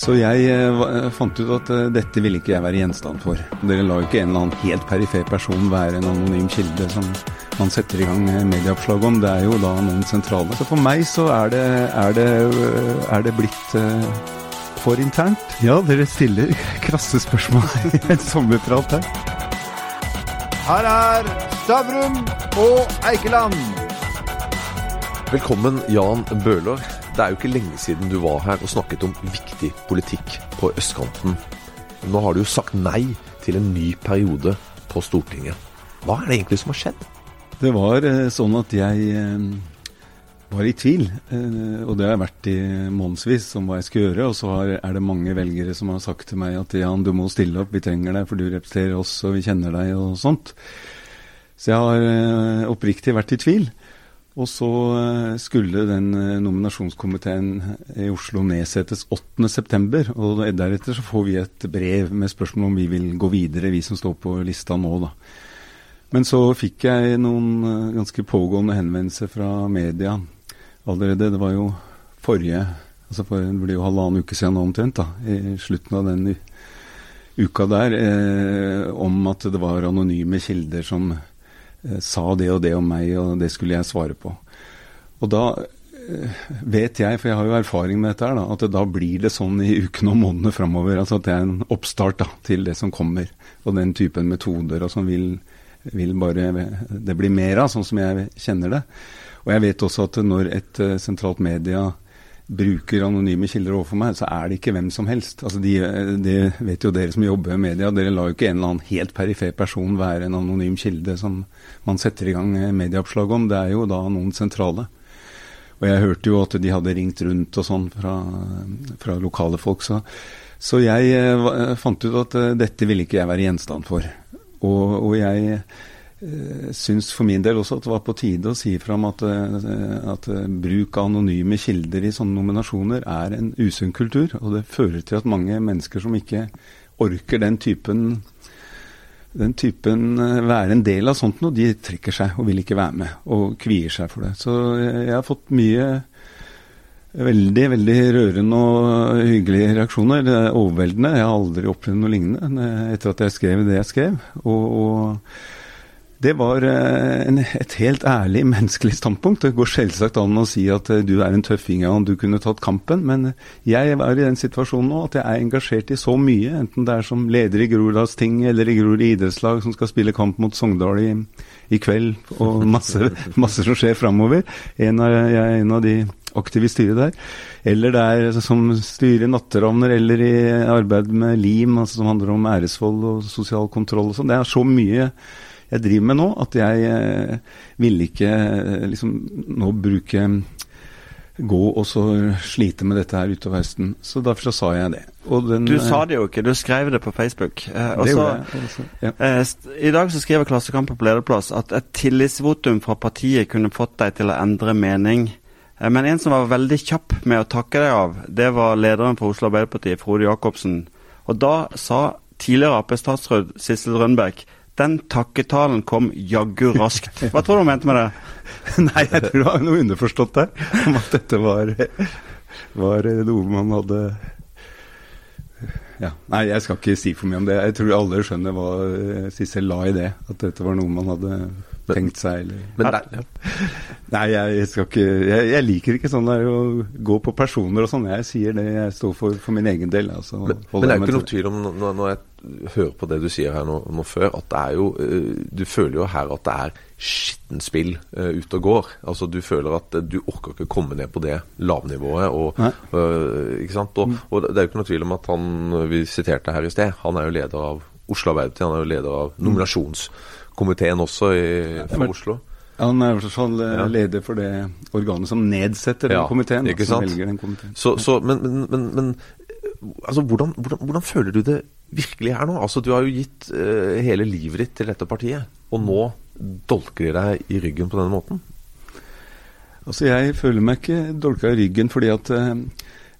Så jeg eh, fant ut at eh, dette ville ikke jeg være gjenstand for. Dere lar jo ikke en eller annen helt perifer person være en anonym kilde som man setter i gang eh, medieoppslag om. Det er jo da noen sentrale. Så for meg så er det, er det, eh, er det blitt eh, for internt. Ja, dere stiller krasse spørsmål i en sommerprat her. Her er Stavrum og Eikeland. Velkommen, Jan Bøhler. Det er jo ikke lenge siden du var her og snakket om viktig politikk på østkanten. Nå har du jo sagt nei til en ny periode på Stortinget. Hva er det egentlig som har skjedd? Det var eh, sånn at jeg eh, var i tvil, eh, og det har jeg vært i månedsvis om hva jeg skal gjøre. Og så er det mange velgere som har sagt til meg at Jan, du må stille opp, vi trenger deg, for du representerer oss og vi kjenner deg og sånt. Så jeg har oppriktig vært i tvil. Og så eh, skulle den eh, nominasjonskomiteen i Oslo nedsettes 8.9. Og deretter så får vi et brev med spørsmål om vi vil gå videre, vi som står på lista nå, da. Men så fikk jeg noen eh, ganske pågående henvendelser fra media allerede. Det var jo forrige altså for, Det blir jo halvannen uke siden nå omtrent, da, i slutten av den uka der, eh, om at det var anonyme kilder som sa det og det om meg, og det skulle jeg svare på. Og da eh, vet jeg, for jeg har jo erfaring med dette, her, at da blir det sånn i ukene og månedene framover. Altså at det er en oppstart da, til det som kommer. Og den typen metoder og som vil, vil bare det blir mer av, sånn som jeg kjenner det. Og jeg vet også at når et uh, sentralt media bruker anonyme kilder overfor meg, så er det ikke hvem som helst. Altså de, Det vet jo dere som jobber med media. Dere lar jo ikke en eller annen helt perifer person være en anonym kilde som man setter i gang medieoppslag om. Det er jo da noen sentrale. Og jeg hørte jo at de hadde ringt rundt og sånn fra, fra lokale folk. Så, så jeg eh, fant ut at eh, dette ville ikke jeg være gjenstand for. Og, og jeg syns for min del også at det var på tide å si fram at, eh, at eh, bruk av anonyme kilder i sånne nominasjoner er en usunn kultur. Og det fører til at mange mennesker som ikke orker den typen den typen eh, være en del av sånt noe, de trekker seg og vil ikke være med. Og kvier seg for det. Så jeg har fått mye veldig, veldig rørende og hyggelige reaksjoner. Det er overveldende. Jeg har aldri opplevd noe lignende eh, etter at jeg skrev det jeg skrev. Og, og det var eh, en, et helt ærlig menneskelig standpunkt. Det går selvsagt an å si at eh, du er en tøffing og du kunne tatt kampen, men jeg er i den situasjonen nå at jeg er engasjert i så mye, enten det er som leder i Groruddalsting eller i Grorud idrettslag som skal spille kamp mot Sogndal i, i kveld, og masse, masse som skjer framover. En av, jeg er en av de aktive i styret der. Eller det er som styrer i Natteravner, eller i arbeid med LIM, altså som handler om æresvold og sosial kontroll og sånn. Det er så mye jeg driver med nå, at jeg eh, ville ikke eh, liksom nå bruke gå og så slite med dette her utover høsten. Så derfor så sa jeg det. Den, du sa det jo ikke, du skrev det på Facebook. Eh, det også, gjorde jeg. Også, ja. eh, I dag så skriver Klassekampen på lederplass at et tillitsvotum fra partiet kunne fått deg til å endre mening. Eh, men en som var veldig kjapp med å takke deg av, det var lederen for Oslo Arbeiderparti, Frode Jacobsen. Og da sa tidligere Ap-statsråd Sissel Rønbeck den takketalen kom jaggu raskt. Hva tror du hun mente med det? Nei, jeg tror det var noe underforstått der. Om at dette var, var noe man hadde ja. Nei, jeg skal ikke si for mye om det. Jeg tror alle skjønner hva Sissel la i det. At dette var noe man hadde tenkt seg. Eller. Men, ja. Nei, jeg, skal ikke jeg, jeg, liker ikke sånn der å gå på personer og sånn. Jeg sier det jeg står for for min egen del. Altså, men, men det er jo ikke noe tvil om, når, når jeg hører på det du sier her nå, nå før, at det er jo Du føler jo her at det er skittent spill uh, ute og går. Altså Du føler at uh, du orker ikke komme ned på det lavnivået. Og, ikke sant? Og, mm. og, det er jo ikke noe tvil om at han vi siterte her i sted, han er jo leder av Oslo Arbeiderparti, han er jo leder av nominasjonskomiteen også i, for ja, Oslo. Han er i hvert fall leder for det organet som nedsetter den ja, komiteen. Ikke sant? Så, så, men, men, men altså, hvordan, hvordan, hvordan, føler du det virkelig her nå? Altså, Du har jo gitt uh, hele livet ditt til dette partiet, og nå dolker de deg i ryggen på denne måten? Altså, Jeg føler meg ikke dolka i ryggen fordi at uh,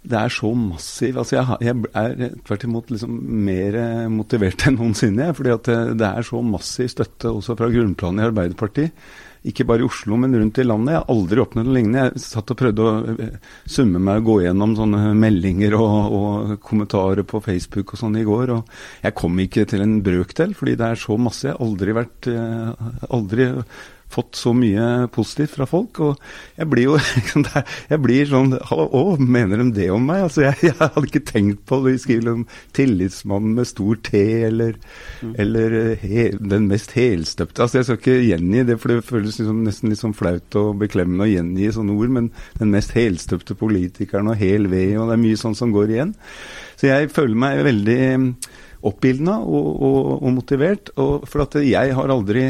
det er så massiv altså jeg, jeg, er tvert imot liksom mer motivert enn noensinne. fordi at det, det, er så massiv støtte også fra grunnplanet i Arbeiderpartiet. Ikke bare i Oslo, men rundt i landet. Jeg har aldri opplevd noe lignende. Jeg satt og prøvde å eh, summe meg og gå gjennom sånne meldinger og, og kommentarer på Facebook og sånn i går. og Jeg kom ikke til en brøkdel, fordi det er så masse. Jeg har aldri vært eh, aldri fått så mye positivt fra folk. Og jeg blir jo jeg blir sånn Å, mener de det om meg? Altså, jeg, jeg hadde ikke tenkt på det. De skriver om 'tillitsmannen med stor T', eller, mm. eller he, 'den mest helstøpte'. Altså, jeg skal ikke gjengi det, for det føles liksom, nesten litt sånn flaut og beklemmende å gjengi sånne ord. Men 'den mest helstøpte politikeren' og 'hel ved', og det er mye sånn som går igjen. Så jeg føler meg veldig oppildna og, og, og motivert. Og for at jeg har aldri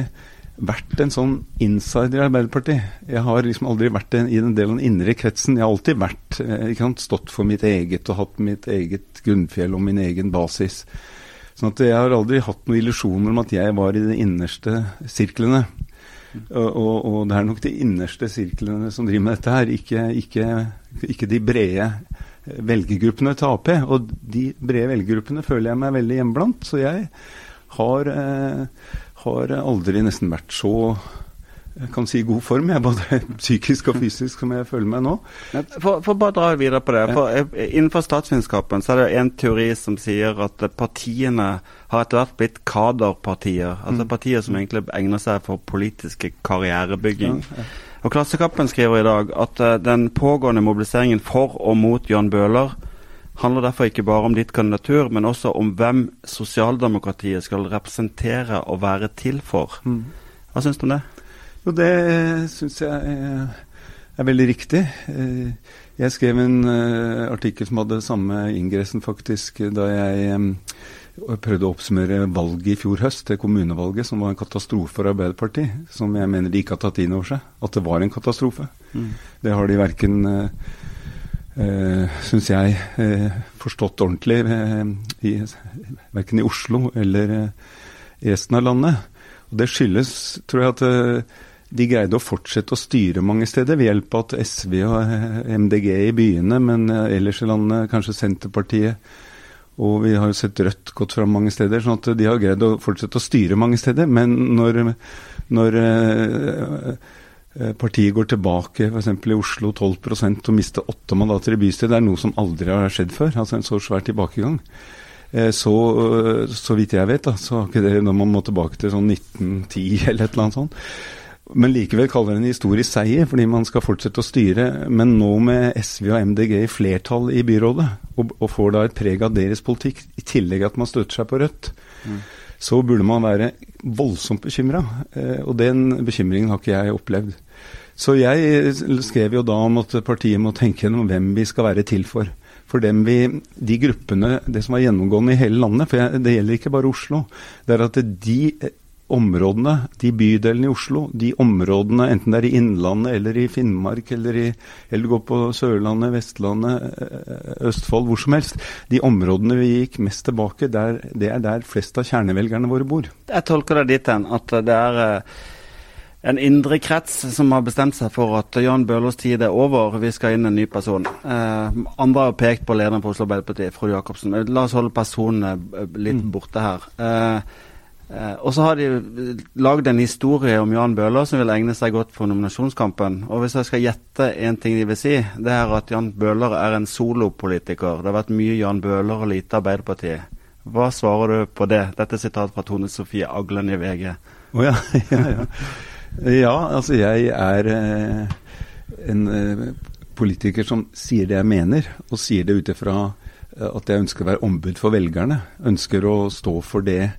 vært en sånn insider i Arbeiderpartiet. Jeg har liksom aldri vært en, i den delen av den indre kretsen. Jeg har alltid vært, eh, sant, stått for mitt eget og hatt mitt eget grunnfjell og min egen basis. Sånn at jeg har aldri hatt noen illusjoner om at jeg var i de innerste sirklene. Og, og, og, det er nok de innerste sirklene som driver med dette her, ikke, ikke, ikke de brede velgergruppene til Ap. Og de brede velgergruppene føler jeg meg veldig hjemblant. Så jeg har eh, har aldri nesten vært så jeg kan si god form, jeg, både psykisk og fysisk, som jeg føler meg nå. For, for bare dra videre på det. For, eh, innenfor statsvitenskapen så er det en teori som sier at partiene har etter hvert blitt kaderpartier. Altså mm. partier som egentlig egner seg for politiske karrierebygging. Og Klassekampen skriver i dag at uh, den pågående mobiliseringen for og mot Jan Bøhler handler derfor ikke bare om ditt kandidatur, men også om hvem sosialdemokratiet skal representere og være til for. Mm. Hva syns du om det? Jo, det syns jeg er veldig riktig. Eh, jeg skrev en eh, artikkel som hadde samme ingressen, faktisk, da jeg prøvde å oppsummere valget i fjor høst, det kommunevalget, som var en katastrofe for Arbeiderpartiet. Som jeg mener de ikke har tatt inn over seg. At det var en katastrofe. Mm. Det har de verken uh, syns jeg, uh, forstått ordentlig, uh, i, verken i Oslo eller i resten av landet. Og Det skyldes, tror jeg, at de greide å fortsette å styre mange steder ved hjelp av at SV og MDG i byene, men ellers i landet kanskje Senterpartiet. Og vi har jo sett Rødt gått fram mange steder. sånn at de har greid å fortsette å styre mange steder. Men når, når Eh, partiet går tilbake f.eks. i Oslo 12% og mister åtte mandater i bystyret. Det er noe som aldri har skjedd før. altså En så svær tilbakegang. Eh, så, eh, så vidt jeg vet, da, så har ikke det når man må tilbake til sånn 1910 eller et eller annet sånt. Men likevel kaller det en historisk seier, fordi man skal fortsette å styre. Men nå med SV og MDG i flertall i byrådet, og, og får da et preg av deres politikk, i tillegg at man støtter seg på Rødt, mm så burde man være voldsomt bekymra. Eh, og den bekymringen har ikke jeg opplevd. Så jeg skrev jo da om at partiet må tenke gjennom hvem vi skal være til for. For vi, de gruppene, det som er gjennomgående i hele landet, for jeg, det gjelder ikke bare Oslo, det er at de områdene, de bydelene i Oslo, de områdene, enten det er i Innlandet eller i Finnmark eller, i, eller går på Sørlandet, Vestlandet, eh, Østfold, hvor som helst, de områdene vi gikk mest tilbake, der, det er der flest av kjernevelgerne våre bor. Jeg tolker det dit hen at det er eh, en indre krets som har bestemt seg for at Jan Bøhlers tid er over, vi skal inn en ny person. Eh, andre har pekt på lederen for Oslo Arbeiderparti, Frode Jacobsen. La oss holde personene litt mm. borte her. Eh, Eh, og så har de lagd en historie om Jan Bøhler som vil egne seg godt for nominasjonskampen. Og hvis jeg skal gjette én ting de vil si, det er at Jan Bøhler er en solopolitiker. Det har vært mye Jan Bøhler og lite Arbeiderpartiet. Hva svarer du på det? Dette er sitat fra Tone Sofie Aglen i VG. Oh, ja, ja, ja. ja, altså jeg er eh, en eh, politiker som sier det jeg mener, og sier det ut ifra eh, at jeg ønsker å være ombud for velgerne. Ønsker å stå for det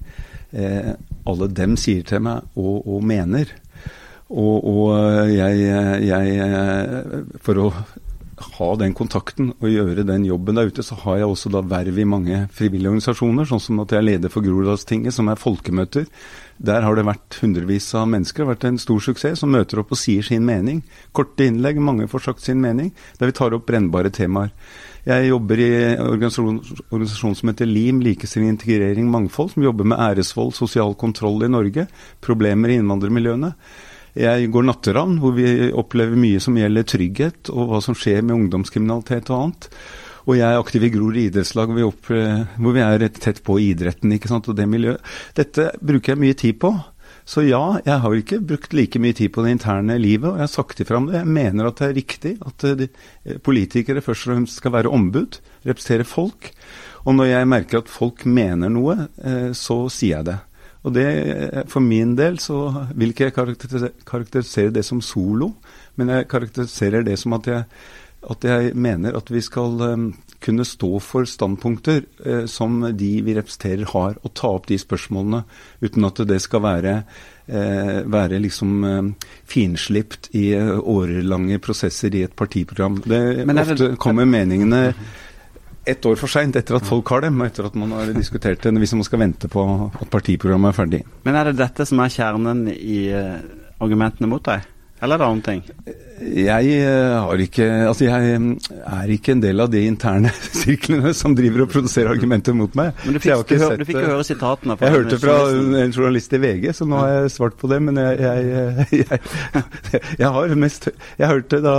eh, alle dem sier til meg og, og mener. Og, og jeg, jeg, For å ha den kontakten og gjøre den jobben der ute, så har jeg også da verv i mange frivillige organisasjoner, sånn som at jeg er leder for Groruddalstinget, som er folkemøter. Der har det vært hundrevis av mennesker, det har vært en stor suksess, som møter opp og sier sin mening. Korte innlegg, mange får sagt sin mening, der vi tar opp brennbare temaer. Jeg jobber i en organisasjon, organisasjon som heter LIM, likestilling, integrering, mangfold, som jobber med æresvold, sosial kontroll i Norge, problemer i innvandrermiljøene. Jeg går Natteravn, hvor vi opplever mye som gjelder trygghet, og hva som skjer med ungdomskriminalitet og annet. Og jeg er aktiv i Grorud idrettslag, hvor vi, er tett på idretten ikke sant, og det miljøet. Dette bruker jeg mye tid på. Så ja, jeg har ikke brukt like mye tid på det interne livet, og jeg har sagt ifra om det. Jeg mener at det er riktig at de, politikere først og fremst skal være ombud, representere folk. Og når jeg merker at folk mener noe, så sier jeg det. Og det, For min del så vil ikke jeg karakterisere det som solo, men jeg karakteriserer det som at jeg, at jeg mener at vi skal kunne stå for standpunkter eh, som de vi representerer har, og ta opp de spørsmålene uten at det skal være, eh, være liksom eh, finslipt i årelange prosesser i et partiprogram. Det, ofte kommer meningene ett år for seint etter at folk har dem, og etter at man har diskutert det, hvis man skal vente på at partiprogrammet er ferdig. Men er det dette som er kjernen i argumentene mot deg? Eller er det andre ting? Jeg eh, har ikke Altså, jeg mm, er ikke en del av de interne sirklene som driver og produserer argumenter mot meg. Men du fikk, du, du fikk jo høre sitatene fra Jeg hørte fra en journalist i VG, så nå har jeg svart på det. Men jeg, jeg, jeg, jeg har mest Jeg hørte da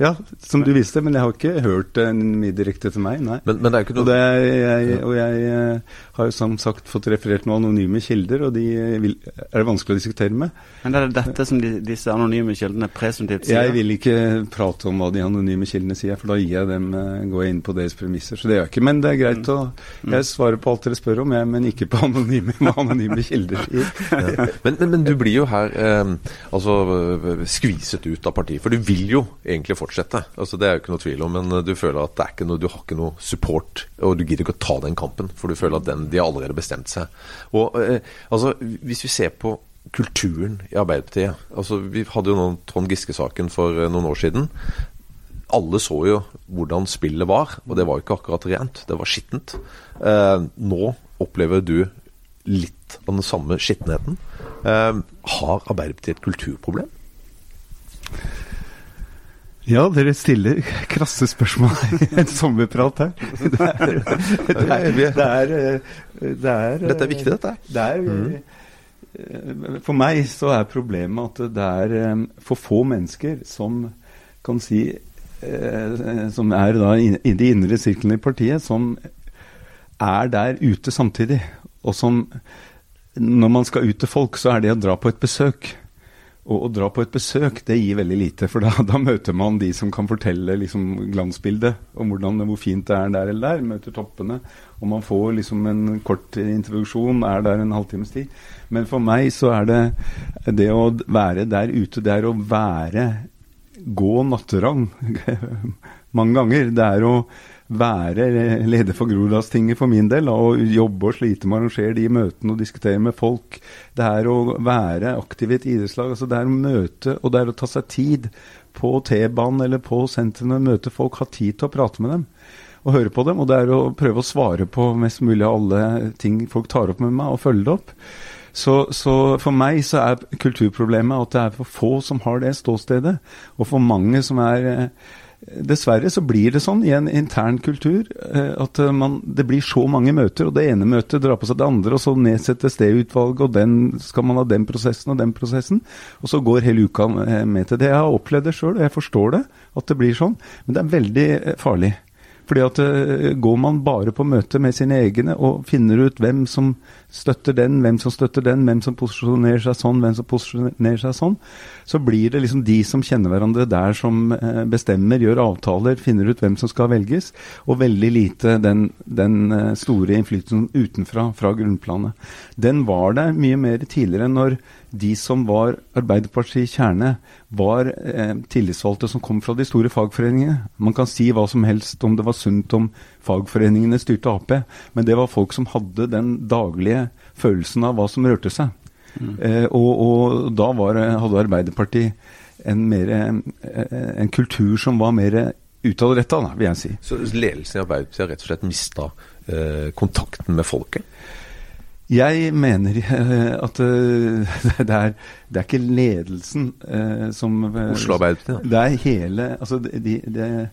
Ja, som du viste, men jeg har ikke hørt en mye direkte til meg, nei. Men, men det er ikke noe... Og, det, og jeg eh, har jo som sagt fått referert noen anonyme kilder, og de vil, er det vanskelig å diskutere med. Men er det dette som de, disse anonyme kildene presumptivt sier? Jeg vil ikke prate om hva de anonyme kildene sier, for da gir jeg dem, eh, går jeg inn på deres premisser. Så det gjør jeg ikke. Men det er greit å mm. Jeg svarer på alt dere spør om, jeg, men ikke på anonyme, anonyme kilder. ja. men, men, men, du blir jo her eh, altså skviset ut av partiet, for du vil jo egentlig fortsette. Altså Det er jo ikke noe tvil om, men du føler at det er ikke noe, du har ikke noe support, og du gidder ikke å ta den kampen, for du føler at den, de har allerede bestemt seg. Og eh, altså, Hvis vi ser på kulturen i Arbeiderpartiet. Altså, vi hadde jo noen Trond Giske-saken for eh, noen år siden. Alle så jo hvordan spillet var, og det var jo ikke akkurat rent. Det var skittent. Eh, nå opplever du litt av den samme skittenheten. Eh, har Arbeiderpartiet et kulturproblem? Ja, dere stiller krasse spørsmål i en sommerprat her. Det er, det er, det er, det er Dette er viktig, dette. Det er, mm. Eh, for meg så er problemet at det er eh, for få mennesker som kan si eh, Som er da i de indre sirklene i partiet, som er der ute samtidig. Og som Når man skal ut til folk, så er det å dra på et besøk. Og å dra på et besøk, det gir veldig lite. For da, da møter man de som kan fortelle liksom, glansbildet om hvordan, hvor fint det er der eller der. Møter toppene. Og man får liksom en kort introduksjon, er der en halvtimes tid. Men for meg så er det det å være der ute, det er å være Gå natterang mange ganger. Det er å være leder for Groruddalstinget for min del. Og jobbe og slite med å arrangere de møtene og diskutere med folk. Det er å være aktiv i et idrettslag. Altså det er å møte, og det er å ta seg tid på T-banen eller på sentrene, møte folk, ha tid til å prate med dem og høre på dem. Og det er å prøve å svare på mest mulig av alle ting folk tar opp med meg, og følge det opp. Så, så, for meg så er kulturproblemet at det er for få som har det ståstedet, og for mange som er Dessverre så blir det sånn i en intern kultur eh, at eh, man, det blir så mange møter, og det ene møtet drar på seg det andre, og så nedsettes det utvalget, og den skal man ha den prosessen og den prosessen. Og så går hele uka med til det. Jeg har opplevd det sjøl, og jeg forstår det, at det blir sånn. Men det er veldig farlig. Fordi at Går man bare på møte med sine egne og finner ut hvem som støtter den, hvem som støtter den, hvem som posisjonerer seg sånn, hvem som posisjonerer seg sånn, så blir det liksom de som kjenner hverandre der, som eh, bestemmer, gjør avtaler, finner ut hvem som skal velges, og veldig lite den, den eh, store innflytelsen utenfra, fra grunnplanet. Den var der mye mer tidligere når de som var Arbeiderpartiets kjerne, var eh, tillitsvalgte som kom fra de store fagforeningene. Man kan si hva som helst om det var sunt om fagforeningene styrte Ap, men det var folk som hadde den daglige følelsen av hva som rørte seg. Mm. Eh, og, og, da var, hadde Arbeiderpartiet en, mer, eh, en kultur som var mer utadretta, vil jeg si. Så ledelsen i Arbeiderpartiet har rett og slett mista eh, kontakten med folket? Jeg mener eh, at uh, det, er, det, er, ikke ledelsen uh, som Oslo Arbeiderparti? Det er hele altså de, de, de,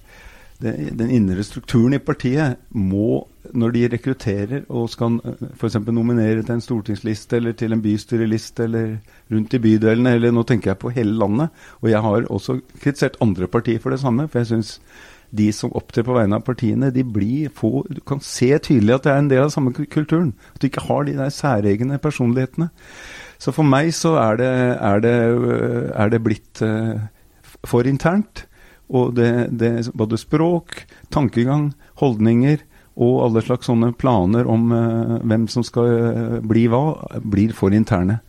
den indre strukturen i partiet må, når de rekrutterer og skal eh, f.eks. nominere til en stortingsliste eller til en bystyreliste eller rundt i bydelene, eller nå tenker jeg på hele landet, og jeg har også kritisert andre partier for det samme, for jeg syns de som opptrer på vegne av partiene, de blir få Du kan se tydelig at det er en del av samme kulturen. At du ikke har de der særegne personlighetene. Så for meg så er det, er det, er det blitt uh, for internt. Og det, det, både språk, tankegang, holdninger og alle slags sånne planer om uh, hvem som skal uh, bli hva, blir for interne.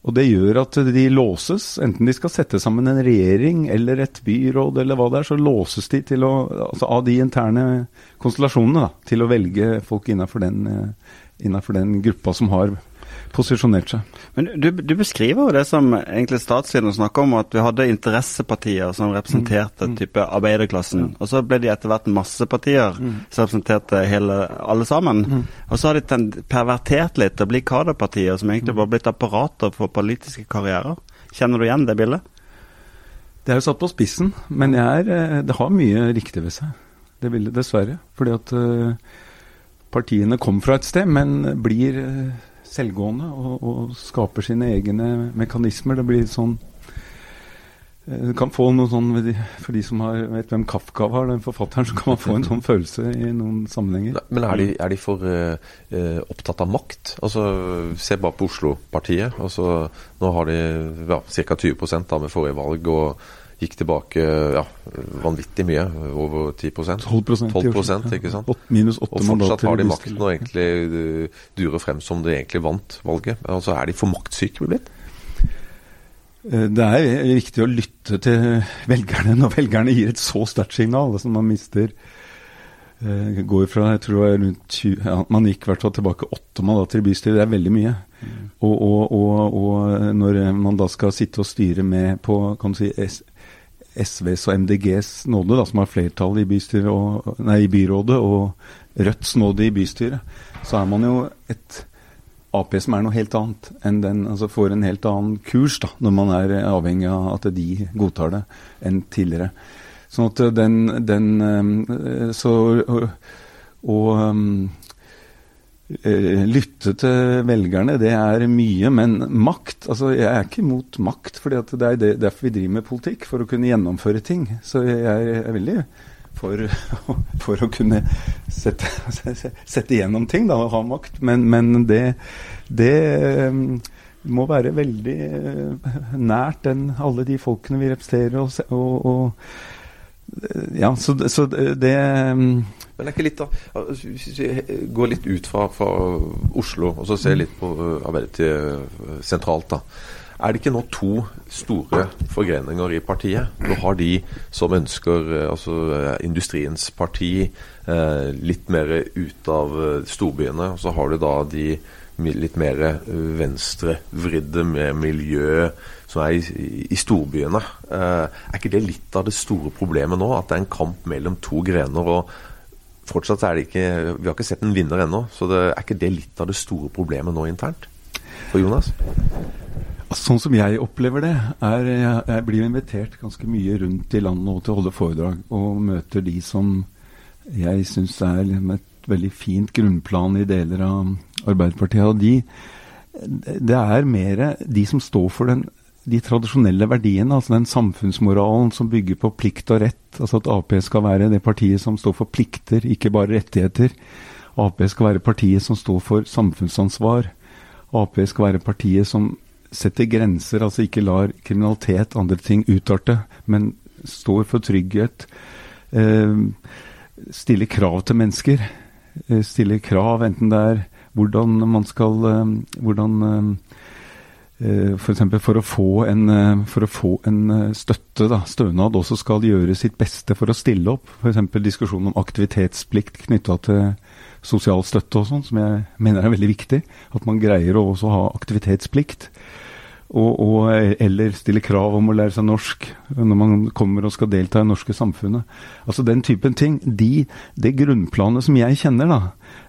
Og det gjør at de låses, enten de skal sette sammen en regjering eller et byråd eller hva det er, så låses de å, altså av de interne konstellasjonene da, til å velge folk innafor den, innenfor den gruppa som har posisjonert seg. Men du, du beskriver jo det som egentlig statssiden snakker om, at vi hadde interessepartier som representerte mm. type arbeiderklassen. Mm. Og så ble de etter hvert massepartier mm. som representerte hele, alle sammen. Mm. Og så har de pervertert litt og blitt kaderpartier som egentlig bare blitt apparater for politiske karrierer. Kjenner du igjen det bildet? Det er jo satt på spissen, men er, eh, det har mye riktig ved seg. Det vil det dessverre. Fordi at uh, partiene kom fra et sted, men blir uh, selvgående og, og, skaper sine egne mekanismer. Det blir sånn eh, Du kan få noe sånn For de som har, vet hvem Kafka var, den forfatteren, så kan man få en sånn følelse i noen sammenhenger. Men er de, er de for uh, opptatt av makt? Altså, Se bare på Oslo-partiet. Altså, nå har de ja, ca. 20% da med forrige valg. og gikk tilbake ja, vanvittig mye, over 10 12, 12 ikke sant? Minus 8 og fortsatt har de makten og egentlig uh, durer frem som de egentlig vant valget. Altså Er de for maktsyke blitt? Eh, det er viktig å lytte til velgerne når velgerne gir et så sterkt signal. Altså man mister uh, går fra jeg tror det var rundt 20, ja, Man gikk i hvert fall tilbake åtte mandater i bystyret. Det er veldig mye. Mm. Og, og, og, og, når man da skal sitte og styre med på kan du si, SVs og MDGs nåde, da, som har flertall i, og, nei, i byrådet, og Rødts nåde i bystyret, så er man jo et Ap som er noe helt annet enn den, altså får en helt annen kurs da, når man er avhengig av at de godtar det, enn tidligere. Sånn at den, den eh, Så Og, og Eh, lytte til velgerne, det er mye. Men makt altså Jeg er ikke imot makt, for det er derfor vi driver med politikk. For å kunne gjennomføre ting. Så jeg er veldig for, for å kunne sette, sette igjennom ting, da, og ha makt. Men, men det, det eh, må være veldig eh, nært den, alle de folkene vi representerer. Og, og, og ja, så, så det men det er ikke litt da, Hvis vi går litt ut fra, fra Oslo og så ser litt på Arbeiderpartiet sentralt, da. Er det ikke nå to store forgreninger i partiet? Du har de som ønsker altså industriens parti litt mer ut av storbyene. Og så har du da de litt mer venstrevridde med miljø som er i, i storbyene. er ikke det litt av det store problemet nå? At det er en kamp mellom to grener? og fortsatt er det ikke Vi har ikke sett en vinner ennå. Så det, er ikke det litt av det store problemet nå internt for Jonas? Sånn som jeg opplever det, er jeg, blir invitert ganske mye rundt i landet nå til å holde foredrag, og møter de som jeg syns er et veldig fint grunnplan i deler av Arbeiderpartiet. Og de, det er mer de som står for den de tradisjonelle verdiene, altså den samfunnsmoralen som bygger på plikt og rett. Altså at Ap skal være det partiet som står for plikter, ikke bare rettigheter. Ap skal være partiet som står for samfunnsansvar. Ap skal være partiet som setter grenser, altså ikke lar kriminalitet, andre ting utarte, men står for trygghet. Eh, stiller krav til mennesker. Eh, stiller krav, enten det er hvordan man skal eh, hvordan eh, F.eks. For, for, å få en, eh, for å få en eh, støtte, da, stønad, også skal gjøre sitt beste for å stille opp. F.eks. diskusjonen om aktivitetsplikt knytta til sosial støtte og sånn, som jeg mener er veldig viktig. At man greier å også ha aktivitetsplikt. Og, og, eller stille krav om å lære seg norsk når man kommer og skal delta i det norske samfunnet. Altså Den typen ting. De, det grunnplanet som jeg kjenner, da,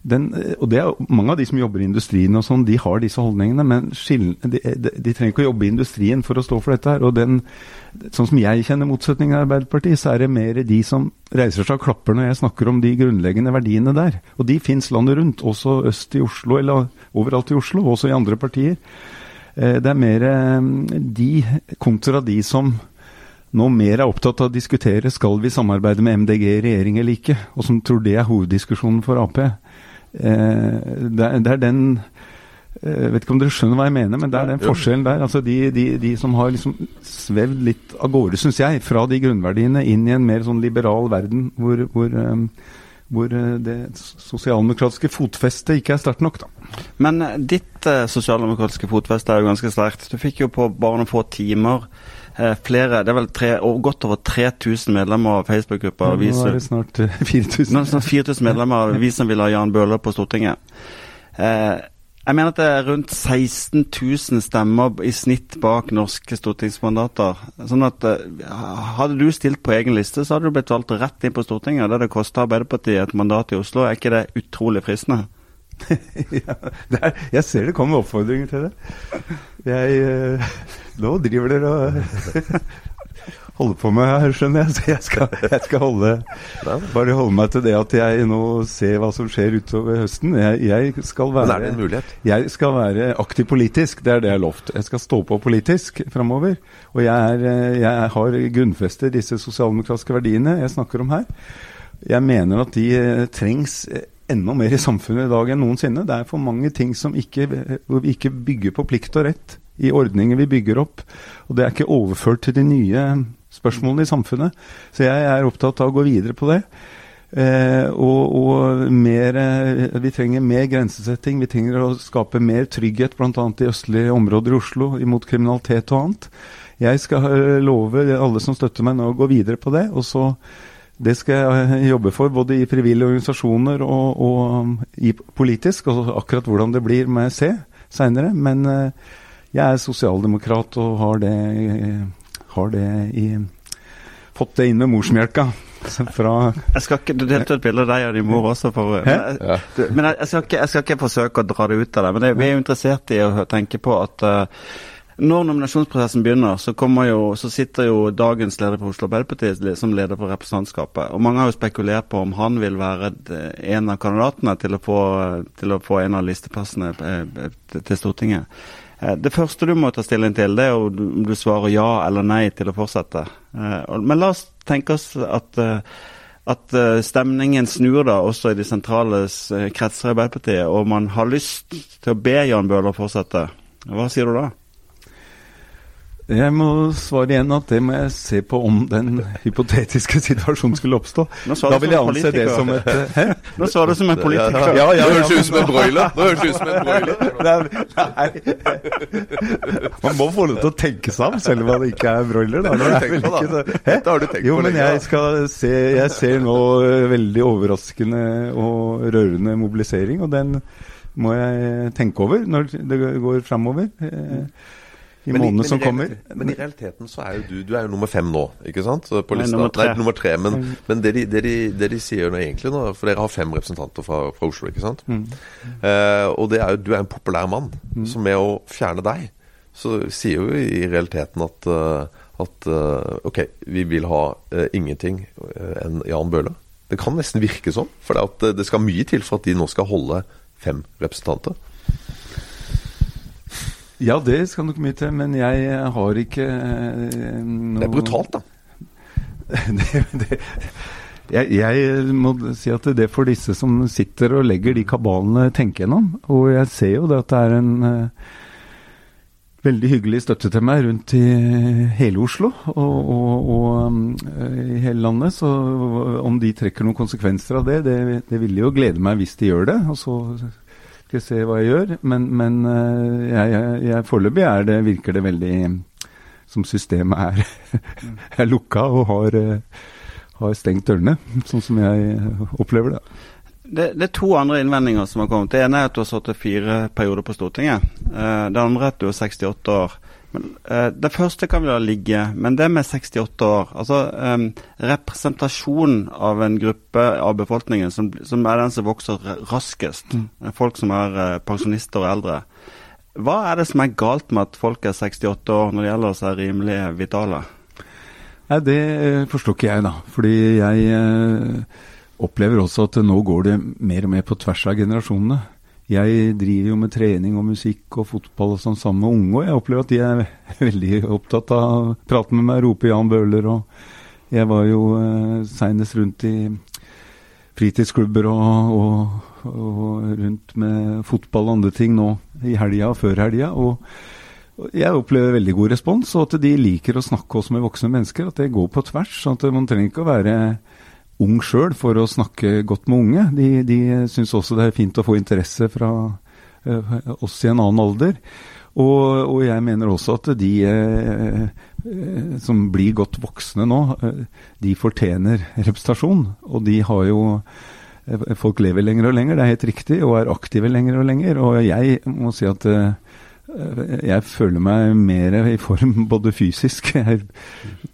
den, og det er Mange av de som jobber i industrien, og sånn, de har disse holdningene, men de, de, de, trenger ikke å jobbe i industrien for å stå for dette. her, og den, Sånn som jeg kjenner motsetningen i Arbeiderpartiet, så er det mer de som reiser seg og klapper når jeg snakker om de grunnleggende verdiene der. Og de fins landet rundt, også øst i Oslo, eller overalt i Oslo, også i andre partier. Eh, det er mer eh, de kontra de som nå mer er opptatt av å diskutere skal vi samarbeide med MDG i regjering eller ikke, og som tror det er hoveddiskusjonen for Ap. Eh, det, er, den jeg vet ikke om dere skjønner hva jeg mener, men det er den forskjellen der. Altså de, de, de som har liksom svevd litt av gårde, syns jeg, fra de grunnverdiene inn i en mer sånn liberal verden hvor, hvor, um, hvor det sosialdemokratiske fotfestet ikke er sterkt nok. da. Men ditt eh, sosialdemokratiske fotfeste er jo ganske sterkt. Du fikk jo på bare noen få timer Eh, flere, det er vel tre, godt over 3000 medlemmer av Facebook-gruppa. Ja, nå er det snart 4000. Nå er det snart 4000 medlemmer vi som vil ha Jan Bøhler på Stortinget. Eh, jeg mener at det er rundt 16 000 stemmer i snitt bak norske stortingsmandater. Sånn at eh, Hadde du stilt på egen liste, så hadde du blitt valgt rett inn på Stortinget. Det det kosta Arbeiderpartiet et mandat i Oslo. Er ikke det utrolig fristende? ja, er, jeg ser det kommer oppfordringer til det. Jeg, uh, nå driver dere og holder på med her, skjønner jeg. Så jeg skal, jeg skal holde, bare holde meg til det at jeg nå ser hva som skjer utover høsten. Jeg, jeg skal være, Men er det en mulighet? Jeg skal være aktiv politisk, det er det jeg har lovt. Jeg skal stå på politisk framover. Og jeg, er, eh, jeg har grunnfestet disse sosialdemokratiske verdiene jeg snakker om her. Jeg mener at de eh, trengs enda mer i samfunnet i dag enn noensinne. Det er for mange ting som ikke, ikke bygger på plikt og rett i ordninger vi bygger opp. Og det er ikke overført til de nye spørsmålene i samfunnet. Så jeg er opptatt av å gå videre på det. Eh, og, og mer, eh, vi trenger mer grensesetting. Vi trenger å skape mer trygghet bl.a. i østlige områder i Oslo imot kriminalitet og annet. Jeg skal eh, love alle som støtter meg nå, å gå videre på det. og så det skal jeg jobbe for, både i frivillige organisasjoner og, og i politisk. Og akkurat hvordan det blir, må jeg se seinere. Men uh, jeg er sosialdemokrat og har det, har det i Fått det inn med morsmelka. Fra jeg skal ikke, Du delte et bilde av deg og din mor også. For, men, jeg, du, men jeg, skal ikke, jeg, skal ikke, forsøke å dra det ut av deg. Men jeg, vi er jo interessert i å tenke på at uh, når nominasjonsprosessen begynner, så, jo, så, sitter jo dagens leder for Oslo Arbeiderparti som leder for representantskapet. Og Mange har jo spekulert på om han vil være en av kandidatene til å få, til å få en av listeplassene eh, til Stortinget. Eh, det første du må ta stilling til, det er om du svarer ja eller nei til å fortsette. Eh, men la oss tenke oss at, at stemningen snur da også i de sentrale kretser i Arbeiderpartiet, og man har lyst til å be Jan Bøhler fortsette. Hva sier du da? Jeg må svare igjen at det må jeg se på om den hypotetiske situasjonen skulle oppstå. Da vil jeg anse det som et eh, Hæ? Nå sa du som en politiker. Ja, ja, ja, Nå høres ut som en broiler. Høres ut som en broiler. Nei, Man må få lov til å tenke seg om, selv om man ikke er broiler. Da. Det har du tenkt på, da. Hæ? har du tenkt jo, men jeg, skal se, jeg ser nå eh, veldig overraskende og rørende mobilisering, og den må jeg tenke over når det går framover. Eh, i månedene som kommer. Men i realiteten så er jo du Du er jo nummer fem nå, ikke sant? På lista. Nei, nummer tre. Nei, nummer tre men, men det, de, det, de, det, de, sier nå egentlig nå For dere har fem representanter fra, fra Oslo, ikke sant? Mm. Eh, og det er jo, du er en populær mann. Mm. Så med å fjerne deg, så sier jo i realiteten at, uh, at uh, OK, vi vil ha ingenting enn Jan Bøhler. Det kan nesten virke sånn. For det, det skal mye til for at de nå skal holde fem representanter. Ja, det skal nok mye til, men jeg har ikke eh, noe Det er brutalt, da. det, det, jeg, jeg, må si at det er for disse som sitter og legger de kabalene, tenke gjennom. Og jeg ser jo det at det er en uh, veldig hyggelig støtte til meg rundt i hele Oslo og, og, og um, i hele landet. Så om de trekker noen konsekvenser av det, det, det ville jo glede meg hvis de gjør det. Og så skal se hva jeg gjør. Men, men eh, foreløpig virker det veldig som systemet er, er lukka og har, eh, har, stengt dørene, sånn som jeg opplever det. det. Det, er to andre innvendinger som har kommet. Det ene er at du har sittet fire perioder på Stortinget. Eh, det andre er at du er 68 år. Men, uh, det første kan vi la ligge, men det med 68 år altså um, Representasjon av en gruppe av befolkningen som, som er den som vokser raskest, mm. folk som er uh, pensjonister og eldre. Hva er det som er galt med at folk er 68 år når det gjelder å være rimelig vitale? Nei, Det eh, forstår ikke jeg, da. Fordi jeg uh, opplever også at nå går det mer og mer på tvers av generasjonene. Jeg driver jo med trening og musikk og fotball og sånn sammen med unge, og jeg opplever at de er veldig opptatt av å prate med meg, rope Jan Bøhler. Og jeg var jo eh, seinest rundt i fritidsklubber og, og, og, rundt med fotball og andre ting nå i helga og før helga. Og, jeg opplever veldig god respons, og at de liker å snakke også med voksne mennesker. At det går på tvers. sånn at Man trenger ikke å være ung sjøl for å snakke godt med unge. De, de syns også det er fint å få interesse fra eh, oss i en annen alder. Og, og, jeg mener også at de eh, som blir godt voksne nå, eh, de fortjener representasjon. Og de har jo eh, Folk lever lenger og lenger, det er helt riktig, og er aktive lenger og lenger. Og jeg må si at eh, jeg føler meg mer i form både fysisk Jeg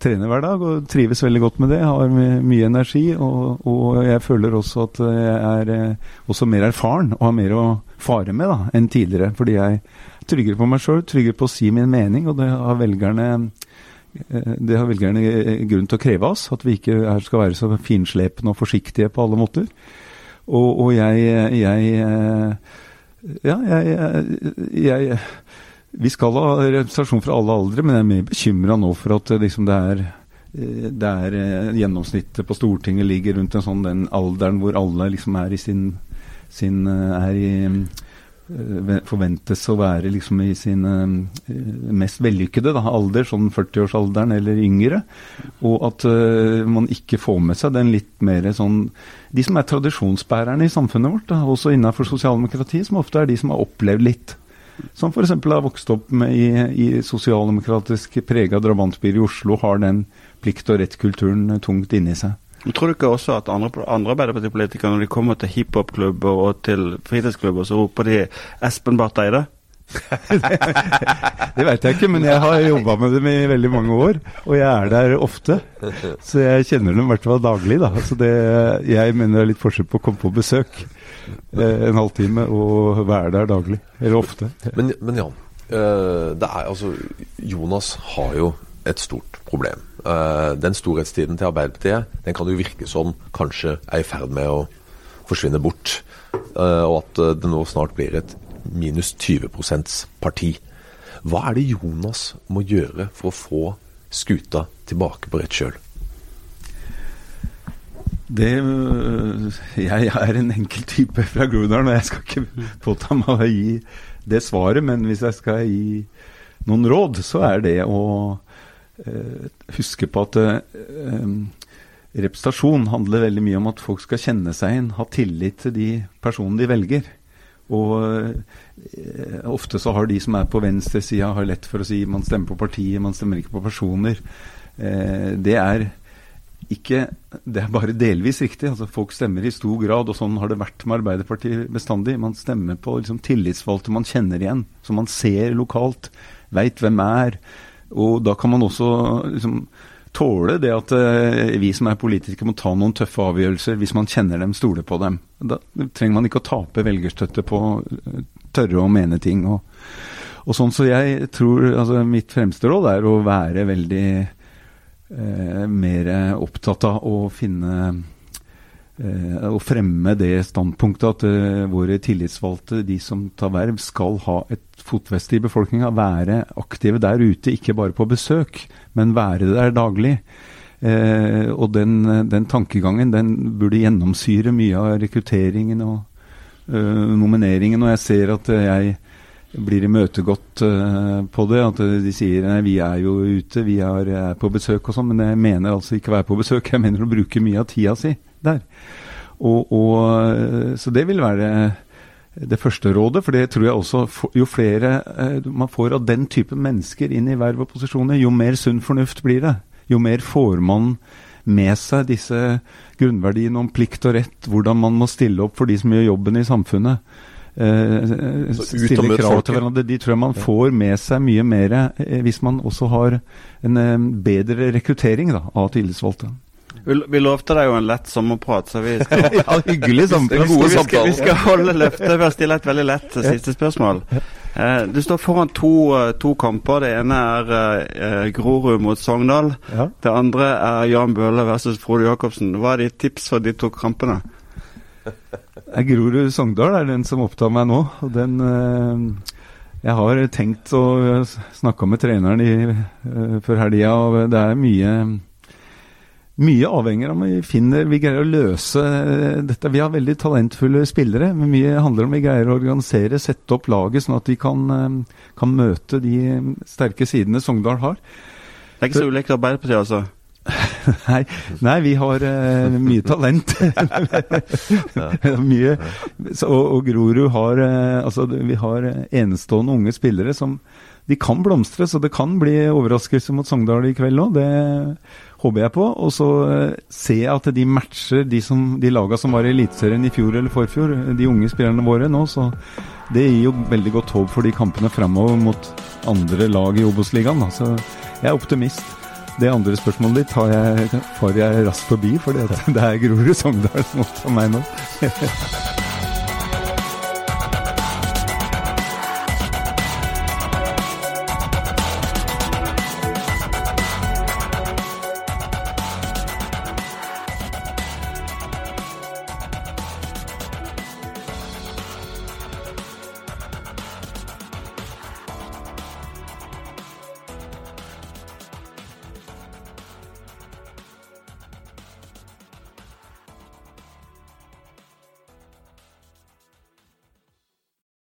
trener hver dag og trives veldig godt med det. Har mye energi. Og, og jeg føler også at jeg er eh, også mer erfaren og har mer å fare med da, enn tidligere. Fordi jeg er tryggere på meg sjøl, tryggere på å si min mening, og det har velgerne eh, det har velgerne grunn til å kreve av oss. At vi ikke skal være så finslepne og forsiktige på alle måter. Og, og jeg, jeg eh, ja, jeg, jeg, Vi skal ha representasjon fra alle aldre, men jeg er mer bekymra nå for at liksom, det er det er Gjennomsnittet på Stortinget ligger rundt en sånn den alderen hvor alle liksom er i sin, sin er i Eh, forventes å være liksom i sin uh, mest vellykkede da, alder, sånn 40-årsalderen eller yngre. Og at uh, man ikke får med seg den litt mer sånn De som er tradisjonsbærerne i samfunnet vårt, da, også innenfor sosialdemokratiet, som ofte er de som har opplevd litt. Som f.eks. har vokst opp med i, i sosialdemokratisk prega drabantbyer i Oslo, har den plikt og rett-kulturen tungt inni seg. Men Tror du ikke også at andre, andre Arbeiderpartipolitikere, når de kommer til hiphop-klubber og til fritidsklubber, så roper de Espen Barth Eide? det veit jeg ikke, men jeg har jobba med dem i veldig mange år. Og jeg er der ofte. Så jeg kjenner dem i hvert fall daglig. da. Så det, jeg mener det er litt forskjell på å komme på besøk eh, en halvtime og være der daglig. Eller ofte. Men, men Jan, eh, det er altså Jonas har jo et stort problem. Uh, den storhetstiden til Arbeiderpartiet den kan jo virke som kanskje er i ferd med å forsvinne bort. Uh, og at uh, det nå snart blir et minus 20% parti. Hva er det Jonas må gjøre for å få skuta tilbake på rett kjøl? Det, jeg er en enkel type fra Groruddalen, og jeg skal ikke påta meg å gi det svaret. Men hvis jeg skal gi noen råd, så er det å Eh, huske på at eh, representasjon handler veldig mye om at folk skal kjenne seg inn, ha tillit til de personene de velger. Og eh, ofte så har de som er på venstresida, lett for å si man stemmer på partiet, man stemmer ikke på personer. Eh, det er ikke Det er bare delvis riktig. altså Folk stemmer i stor grad, og sånn har det vært med Arbeiderpartiet bestandig. Man stemmer på liksom, tillitsvalgte man kjenner igjen, som man ser lokalt, veit hvem er. Og da kan man også liksom, tåle det at uh, vi som er politikere må ta noen tøffe avgjørelser hvis man kjenner dem, stoler på dem. Da trenger man ikke å tape velgerstøtte på å tørre å mene ting. Og, og, sånn, Så jeg tror altså, mitt fremste råd er å være veldig uh, mer opptatt av å finne å fremme det standpunktet at uh, våre tillitsvalgte, de som tar verv, skal ha et fotfeste i befolkninga. Være aktive der ute, ikke bare på besøk, men være der daglig. Eh, og den, den, tankegangen den burde gjennomsyre mye av rekrutteringen og nomineringen. Og jeg ser at jeg blir imøtegått uh, på det. At de sier nei, vi er jo ute, vi er, er på besøk og sånn. Men jeg mener altså ikke å være på besøk, jeg mener å bruke mye av tida si der. Og, og, så det vil være det første rådet, for det tror jeg også Jo flere eh, man får av den type mennesker inn i verv og posisjoner, jo mer sunn fornuft blir det. Jo mer får man med seg disse grunnverdiene om plikt og rett, hvordan man må stille opp for de som gjør jobben i samfunnet. Eh, stille krav til hverandre. De tror jeg man får med seg mye mer eh, hvis man også har en eh, bedre rekruttering da, av tillitsvalgte. Vi, vi lovte deg jo en lett sommerprat, så vi skal, ja, hyggelig. Vi, vi, skal, vi skal holde løftet ved å stille et veldig lett siste spørsmål. Eh, du står foran to, eh, to, kamper. Det ene er eh, Grorud mot Sogndal. Ja. Det andre er Jan Bøhler versus Frode Jacobsen. Hva er ditt tips for de to kampene? Grorud Sogndal er den som opptar meg nå. og den... Eh, jeg har tenkt og snakka med treneren i, uh, før helga, og det er mye mye avhenger av om vi finner vi greier å løse dette. Vi har veldig talentfulle spillere, men mye handler om vi greier å organisere, sette opp laget sånn at de kan, eh, kan møte de sterke sidene Sogndal har. Det er ikke så ulikt Arbeiderpartiet, altså? nei, nei, vi har uh, mye talent. mye. Så, og, og, Grorud har uh, Altså, vi har enestående unge spillere som De kan blomstre, så det kan bli overraskelse mot Sogndal i kveld òg. Det håper jeg på. Og så uh, ser jeg at de matcher de, som, de laga som var i Eliteserien i fjor eller forfjor, de unge spillerne våre nå. Så det gir jo veldig godt håp for de kampene framover mot andre lag i Obos-ligaen. Så jeg er optimist. Det andre spørsmålet ditt har jeg, får jeg raskt forbi, for det er Grorud Sogndal som opptar meg nå.